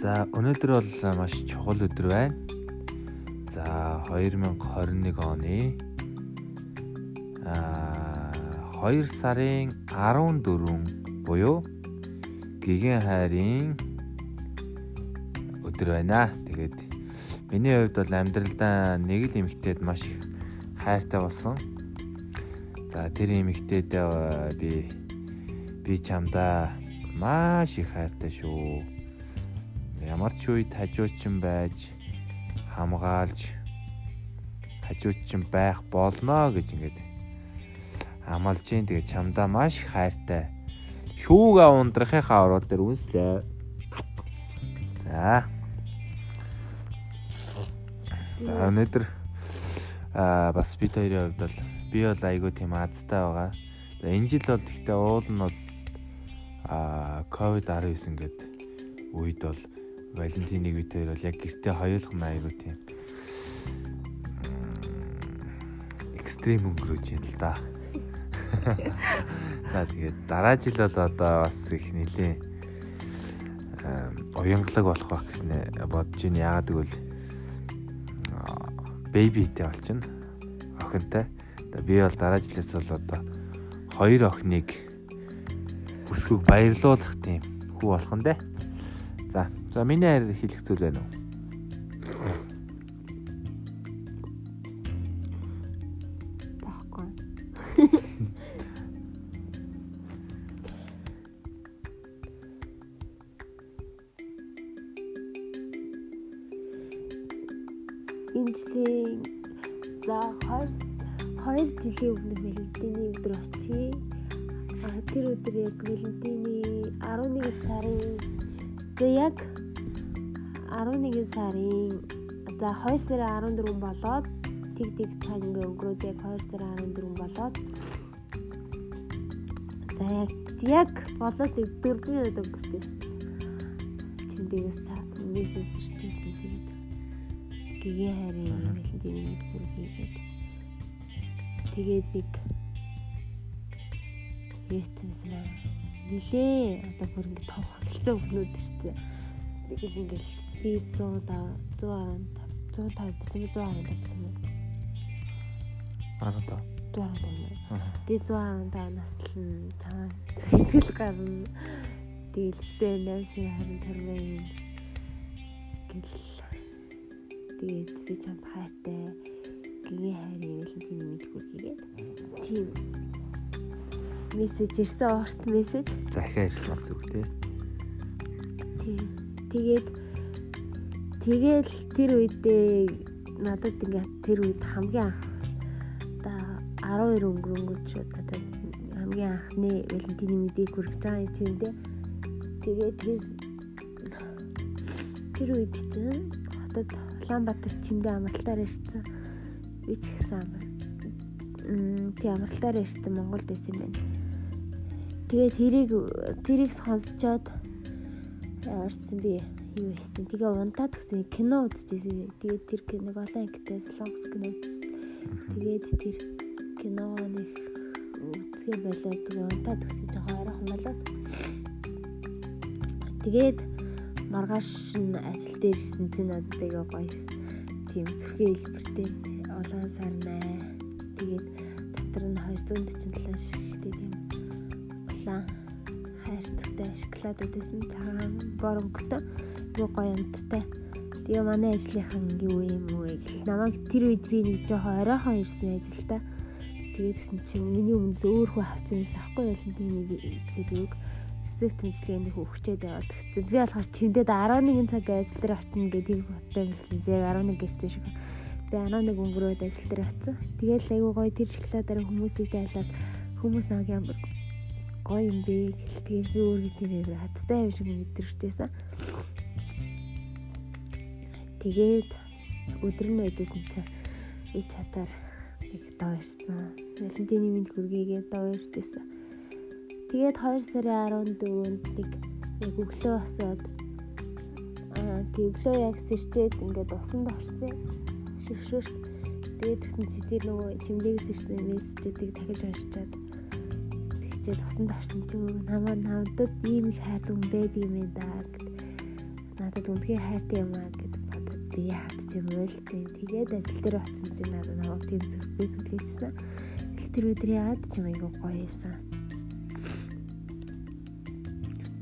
За өнөөдөр бол маш чухал өдөр байна. За 2021 оны а 2 сарын 14 буюу гигэн хайрын өдөр байна. Тэгээд миний хувьд бол амьдралдаа нэг л эмэгтэйд маш их хайртай болсон. За тэр эмэгтэйдээ би би чамдаа маш их хайртай шүү. Ямар ч үед хажуучин байж хамгаалж хажуучин байх болно гэж ингээд амлаж гин тэгээ чамдаа маш хайртай шүүгээ ундрахынхаа ороод дээр үнслээ. За. За өнөөдөр аа бас бид хоёрын хувьд бол би бол айгүй тийм азтай байгаа. Энэ жил бол гэхдээ уул нь бол а ковид 19 гэдэг үед бол Валентиныг бид хоёр бол яг гэртээ хоёулах айгуу тийм экстрим өнгөрөөж юм л да. За тэгээд дараа жил бол одоо бас их нилээ уянгалаг болох байх гэж нэ бодож байна. Яагаад гэвэл бэбитэй болчихно. Охинтой. Би бол дараа жилээс бол одоо хоёр охиныг бүсгүйг баярлуулах тийм хүү болох нь дээ. За. За миний хайр хэлэх зүйл байна уу? Баггүй. Эндээ за 2 2 жилийн өмнө Валентины өдөр очие тэр өдөр яг Валентины 11 сарын за яг 11 сарын за 2 сарын 14 болоод тэг тэг цаг ингээ өнгөрөөд яг 2 сарын 14 болоод за яг яг болоод дөрвөн өдөр өнгөрсөн. Тэндээс мессеж ирчихсэн тэгээд гэгээ харин Валентины өдөр хийгээд тэгээд нэг Ээцэмсэн аа. Нилээ одоо бүр ингэ тов хэлсэн өгнүүд ирсэн. Нэг л ингээл би 100 115 150 бисэн 115 бисэн юм. Аа та. 115. Би 115 насл нь чамаас сэтгэл гарна. Тэгэлтэй найсын харин тарваа юм. Гэл. Тэгээд би чамд хайртай. Гинэ хайрын хэлэн мэдгүй хийгээд. Тийм мессеж ирсэн урт мессеж. Захиа ирсэн зүг тий. Тийм. Тэгээд тэгэл тэр үедээ надад ингээ тэр үед хамгийн анх одоо 12 өнгөрөнгөч одоо хамгийн анхны Валентины мэдээг хүргэж байгаа юм тийм дээ. Тэгээд тэр тэр үед чинь хотод Улаанбаатар чимдээ амралтаар ирсэн. Би ч гэсэн амар. Мм тий амралтаар ирсэн Монголд байсан юм байна Тэгээд тэрийг тэрийг сонсчоод яарсан би юу хийсэн. Тэгээ унтаад гисэн кино үзчихсэн. Тэгээд тэр киног олон ангитай солонгос кино үзсэн. Тэгээд тэр киногоо нэг үзгээ болоод тэгээ унтаад гисэн жоохон ойрхон болоод. Тэгээд маргааш нь ажил дээр ирсэн чинь надад тэгээ гоё тийм зүрхээ хэлбэртэй олон сарнаа. Тэгээд дотор нь 247 шигтэй тийм улаан хайрцагтай шоколад өгсөн цагаан боромгтой юу гоё амттай. Тэгээ манай ажлынхан юу юм уу гэх намайг тэр үед би нэг жоохон оройхон ирсэн ажилдаа. Тэгээд гэсэн чинь миний өмнөөс өөр хүн авсан юмс ахгүй байлын тэнийг гэдэг үг эсрэг тэмцлэгэнд хөвчээд яваад гисэн. Би болохоор чимдээд 11 цаг ажил дээр очино гэдэг бодтой юм чинь 11 гэртээ шиг. Тэгээ 11 өнгөрөөд ажил дээр очив. Тэгээд айгүй гоё тэр шоколадаар хүмүүсийг дайлаад хүмүүс аа ямар гоё юм бэ гэлтгийг би өөрөө тэрээр хаттай юм шиг мэдэрчээсэн. Тэгээд өдөр нь байжсэн чинь би чатаар нэг доо ирсэн. Валентины минь хүргээгээ доо ирсэн. Тэгээд 2 сарын 14-нд нэг яг өглөө босоод аа тэг өглөө яг сэрчээд ингээд усанд орсон. Шившүүрт. Тэгээд тэгсэн чи тэр нөгөө чимдээгс ирсэн мессежүүдийг дахиж уншичаад хичээд усанд орсон ч юм уу намаа намдад ийм их хайртай хүн байдаг юм да гэд надад үнэхээр хайртай юм аа би хатж байл. Тэгээд ажил дээр очсон чинь надад намайг тийм сюрприз үлээжсэн. Тэр өдөр яад ч юм айгүй гоё байсан.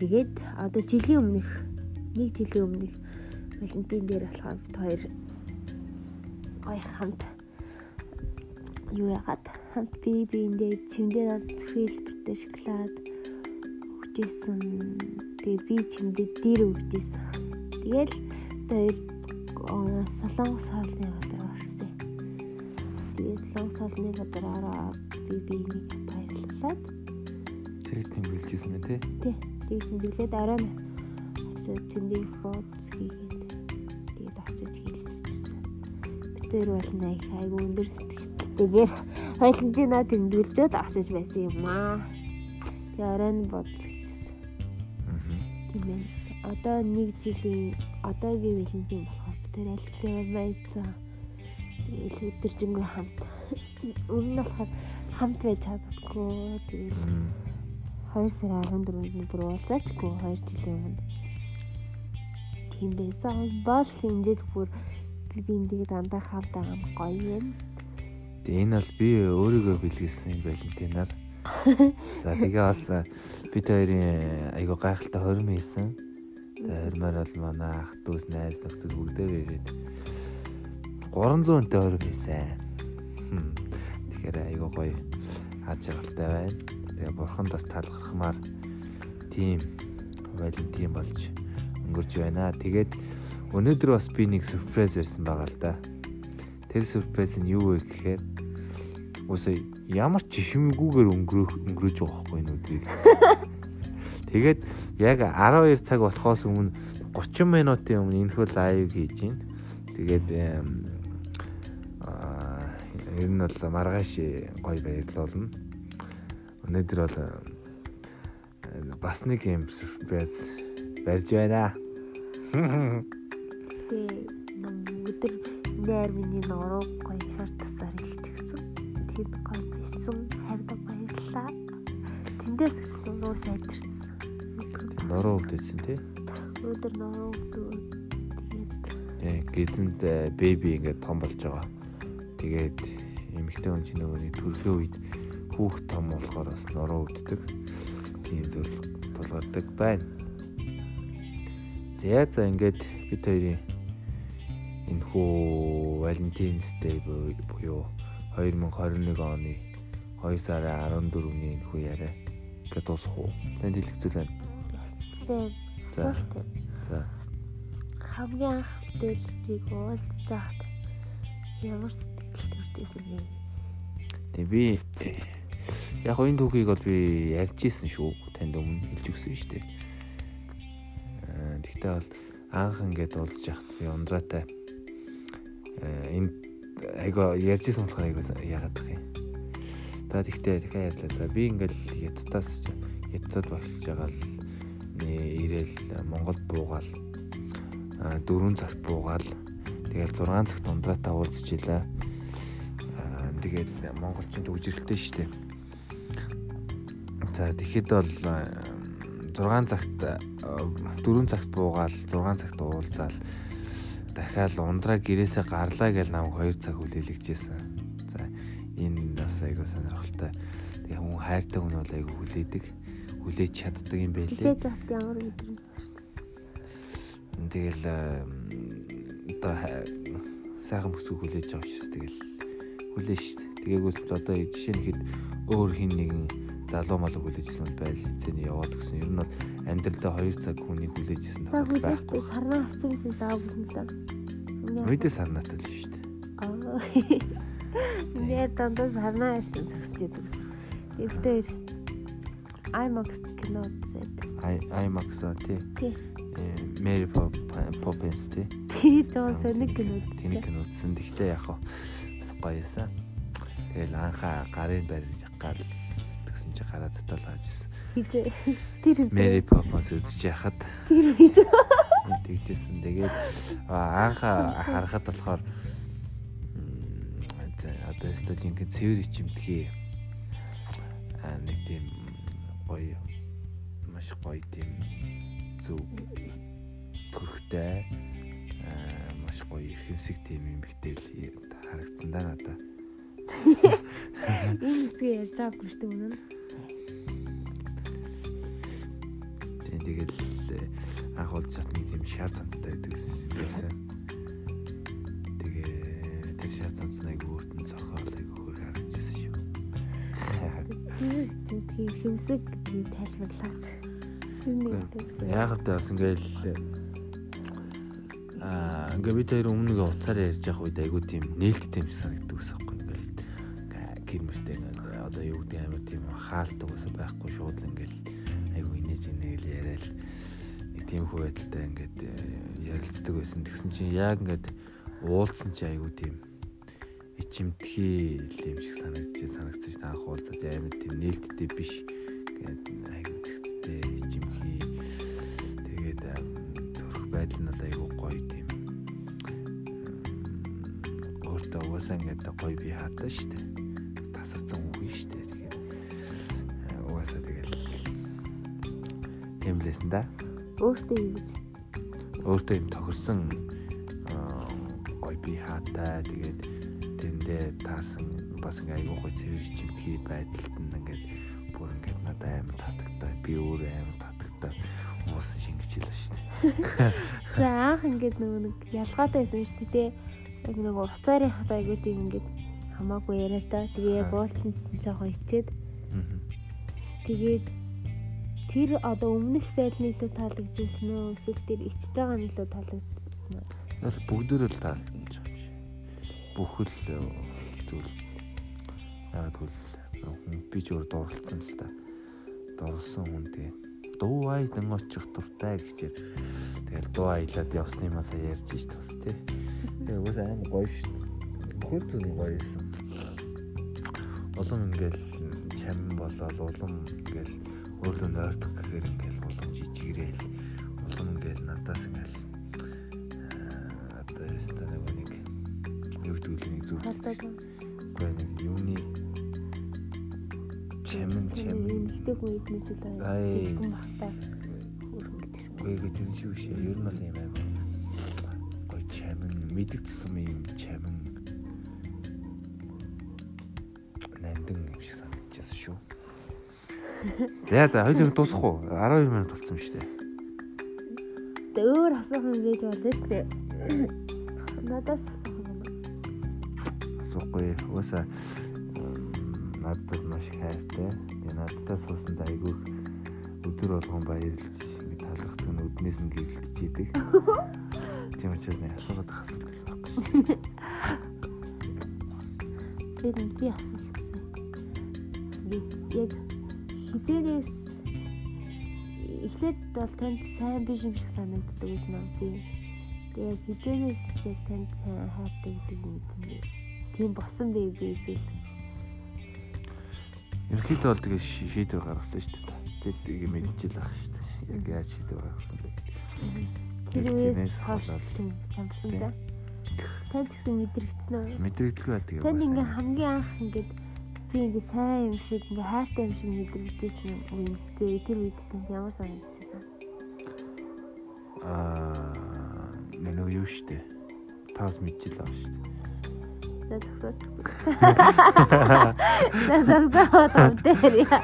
Тэгээд одоо жилийн өмнөх нэг жилийн өмнөх Валентин дээр болохоор бид хоёр гоё хамт юу яагаад хамт би биэндээ чимдээ хэлбэртэй шоколад өгчээсэн. Тэгээ би чимдээ дээр өгчээсэн. Тэгэл одоо солонгос хоолны газар орсон. Тэгээд солонгос хоолны газар ороод би биенийг баярлуулад тэгээд тэмдэглэжсэн мэ тий? Тий. Тэгээд тэмдэглээд орой нь очиж чимдээ фоц хийгээд тэгээд очиж хэлчихсэн. Хоёр бол нэг айгу өндөр сэтгэлтэйгээр Валентина тэмдэглээд очиж байсан юм аа. Тэгээ орой нь бодчихсон. Тийм ээ. Одоо нэг жилийн одоогийн Валентин болохоор хоёр альтай байсан. Тэгээд өдөржингөө хамт өмнө нь болохоор хамт байж чаддаггүй. Тэгээд 2 сарын 14-нд бүр уулзаачгүй 2 жилийн өмнө. Тийм байсан. Бол ингээд бүр би биндийг дандаа байгаа нь гоё юм. Тэгээ энэ бол би өөрийгөө бэлгэлсэн Валентинаар. За тэгээ бас бид хоёрын айгуу гайхалтай хорим хийсэн. Хоримаар бол манай ах дүүс найз нөхдөд бүгдээр ирээд 300 өнтэй хорим хийсэн. Тэгэхээр айгуу гоё хаж жаргалтай байна. Тэгээ бурхан бас талархмаар тийм Валентин болж өнгөрч байна. Тэгээд өнөөдөр бас би нэг сюрприз ирсэн байгаа л да. Тэр сюрприз нь юу вэ гэхээр үгүй ямар ч хэмгүүгээр өнгөрөх өнгөрөөж байгаа байхгүй энэ өдрийг. Тэгээд яг 12 цаг болохоос өмнө 30 минутын өмнө энэ хөл лайв хийж гин. Тэгээд аа ер нь бол маргааш гоё баярлуулна. Өнөөдөр бол бас нэг юм сюрприз барьж байна. Тэгээ нам өдөр нээр миний нуруу гоё шар тасаар илчихсэн. Тэр гоё байсан. Хайрда баярлаа. Тэндээс нуруу сайдэрсэн. Нуруу өвдөжсөн тий. Өдөр нуруу. Тэгээ Тэгээд гэзэнд беби ингээд том болж байгаа. Тэгээд эмэгтэй хүн чинь нөгөө төрхөө үед хүүхд том болохоор бас нуруу өвддөг. Тийм зүйл тулгардаг байна. За за ингээд бид хоёрын энэ хүү Valentine's Day буюу 2021 оны 2 сарын 14-ний энэ хүү яриа ингээд дуусах уу? Танд хэлэхцүүл байна. Тэгээд За. За. хамгийн анх бүтээлчийг уулзж байхад ямар сэтгэл төрдөөсөн бэ? Тэгээ би яг энэ түүхийг бол би ярьж исэн шүү. Танд өмнө хэлж өгсөн шүү дээ. Аа тэгтээ бол анх ингээд уулзж яхад би ундраатай энэ айгаа ярьж исэн болохоор айгаа яагаад гэх юм. За тэгтээ дахиад ярьлаа. За би ингээд яттаас яттад багшилж байгаа л ирээл Монгол буугаал а 4 цагт буугаал тэгэл 6 цагт ундраатай уулзчихлаа. Аа тэгээд монголчин төгжрэлтэй шүү дээ. За тэгэхэд бол 6 цагт 4 цагт буугаал 6 цагт уулзаал дахиад ундраа гэрээсээ гарлаа гэж намайг 2 цаг хүлээлгэжсэн. За энэ бас айгуу сонирхолтой. Тэгээ хүн хайртай хүн бол айгуу хүлээдэг. Хүлээж чаддаг юм байлээ. Хүлээж авт ямар мэдрэмж Тэгэл одоо сайхан бүсгүй хүлээж байгаа учраас тэгэл хүлээж штт. Тэгээгүй л одоо жишээ нь хэд өөр хин нэгэн залуу малуу хүлээжсэн байл хэзээний яваад гисэн. Ер нь бол амьдралдаа 2 цаг хүний хүлээжсэн тохиол байхгүй. сарнаа авсан гэсэн даа бүсэн л даа. Мэдээ сарнаатай л шүү дээ. Аа. Ингээд дандаа сарнаа ярьсан зогсож яадаг. Эвтэр IMAX кино үзээд. Ай IMAX тий. Тий. Mary Poppins тий. тий жоо соник кино Тэнийг үзсэн. нь үзсэн. Тэгтээ яг хаа бас гоё юмсан. Тэгэл анхаа гарын барь гал тэгсэн чи гараа татал авч ирсэн. Хизээ. Тэр Mary Poppins үзэж яхад тэр үед тэгжсэн. Тэгээд аа, анхаа харахад болохоор одоо өстой жинхэнэ цэвэр ичимтгий аа нэг тийм гоё маш гоё тийм зүг төрхтэй аа маш гоё ихэмсэг тийм юм битэл харагдсан да надаа. Энэ хэсгээ ярьж байгаагүй шүү дээ үнэн. Тэгэл анх бол чатны тийм шар цанцтай байдаг байсан. Тэгээ тэр шар цанц нэг өөртөө цохол Тэр тийм хэмсэг гэдгийг тайлбарлаач. Яг л бас ингээл аа ингээ бид хоёр өмнө нэг уцаар ярьж явах үед айгу тийм нээлттэй юм санагддаг ус аахгүй ингээл гэрмэртэй ингээл одоо юу гэдэг амар тийм хаалттай ус байхгүй шууд л ингээл айгу инээж инээл яриад тийм хөө байдалтай ингээд ярилцдаг байсан. Тэгсэн чинь яг ингээд уулзсан чи айгу тийм ичимтгий юм шиг санагдчих санагдчих та анх уулзаад амар тийм нээлттэй биш гэдэг айгу тэгтээ ичимхий тэгээд төрөх байдал нь айгу гоё тийм. Өөртөө угаасаа ингээд гоё би хатаа штэ тасарсан үгүй штэ тэгээд угаасаа тэгэл тийм лээсэн да. Өөртөө гэж. Өөртөө юм тохирсон гоё би хаатай тэгээд тэндээ таасан бас ингээ айгуу гоё цэвэр чимтгий байдалд нь ингээд бүр ингээд надад амар татагтай би өөрөө амар татагтай уусан шингэчихлээ шүү дээ. За анх ингээд нөгөө нэг ялгаатай байсан шүү дээ тий. Яг нөгөө уцаарын хат айгуу тийм ингээд хамаагүй яриатай. Тэгээ яг уултанд жоохон ичээд тэгээд тэр одоо өмнөх байдлын илүү таалагдчихсэн нөө эсвэл тэр ичж байгаа нь илүү таалагдчихсан уу? Яг бүгдөө л таалагдсан. Бүхэл зүйл яг тэгвэл би ч өөр дурлцсан л та. Дурлсан хүн тэгээ дуу айдан очих дуртай гэчээр тэгэл дуу аялаад явсан юм асаа ярьж ш бас тий. Тэгээ уус аим гоё ш. Бүхэл зүйл гоё юм. Улам ингээл чам болоод улам ингээл өөрлөө нойрдох гэхээр ингээл улам жижигрээл юу гэдэг л нэг зүйл. Юуны чамэн чамэн Ихтэй хүн идэж үлээ. Ай. Жижигэн бахтай. Хөрөнгө тэр. Шүү шээ. Ер нь бол юм аа. Гой чамэн мэддэг тусам юм чамэн нандин юм шиг санагдчихсан шүү. За за хоёул дуусах уу? 12 минут болсон шүү дээ. Өөр асуух юм байж болно шүү дээ. Надаас Асуухгүй. Угаасаа надад маш хайртай. Тэгээ надтай суусанд айгүй өдөр болгон баярлж ингэ талархдаг нь өднөөс нь гэрэлтж идэг. Тийм учраас нэг асуугаад асуудал байхгүй. Тэр нь би асуусан. Би яг хизээрээс эхлээд бол танд сайн биш юм шиг санагддаг юм тийм. Тэгээ хизээрээс яг танд сайн хайртай гэдэг юм тийм. Тийм босон бэ би эсвэл Ерөнхийдөө бол тэгээ ши- шийдвэр гаргасан шүү дээ. Тэгээд тийг мэдчихэл ах шүү дээ. Яг яаж шийдвэр гаргасан бэ? тэр үеэс хойш тийм Тийм. за. Танд ч гэсэн мэдрэгдсэн үү? Мэдрэгдэлгүй бай тэгээ. Угаасаа. ингээ хамгийн анх ингээд би ингээ сайн юм шиг ингээ хайртай юм шиг мэдрэгдэжсэн үе зөө тэр үед танд ямар санагдчихсан? Аа нэг юу ハハハハハクザクザクザクザ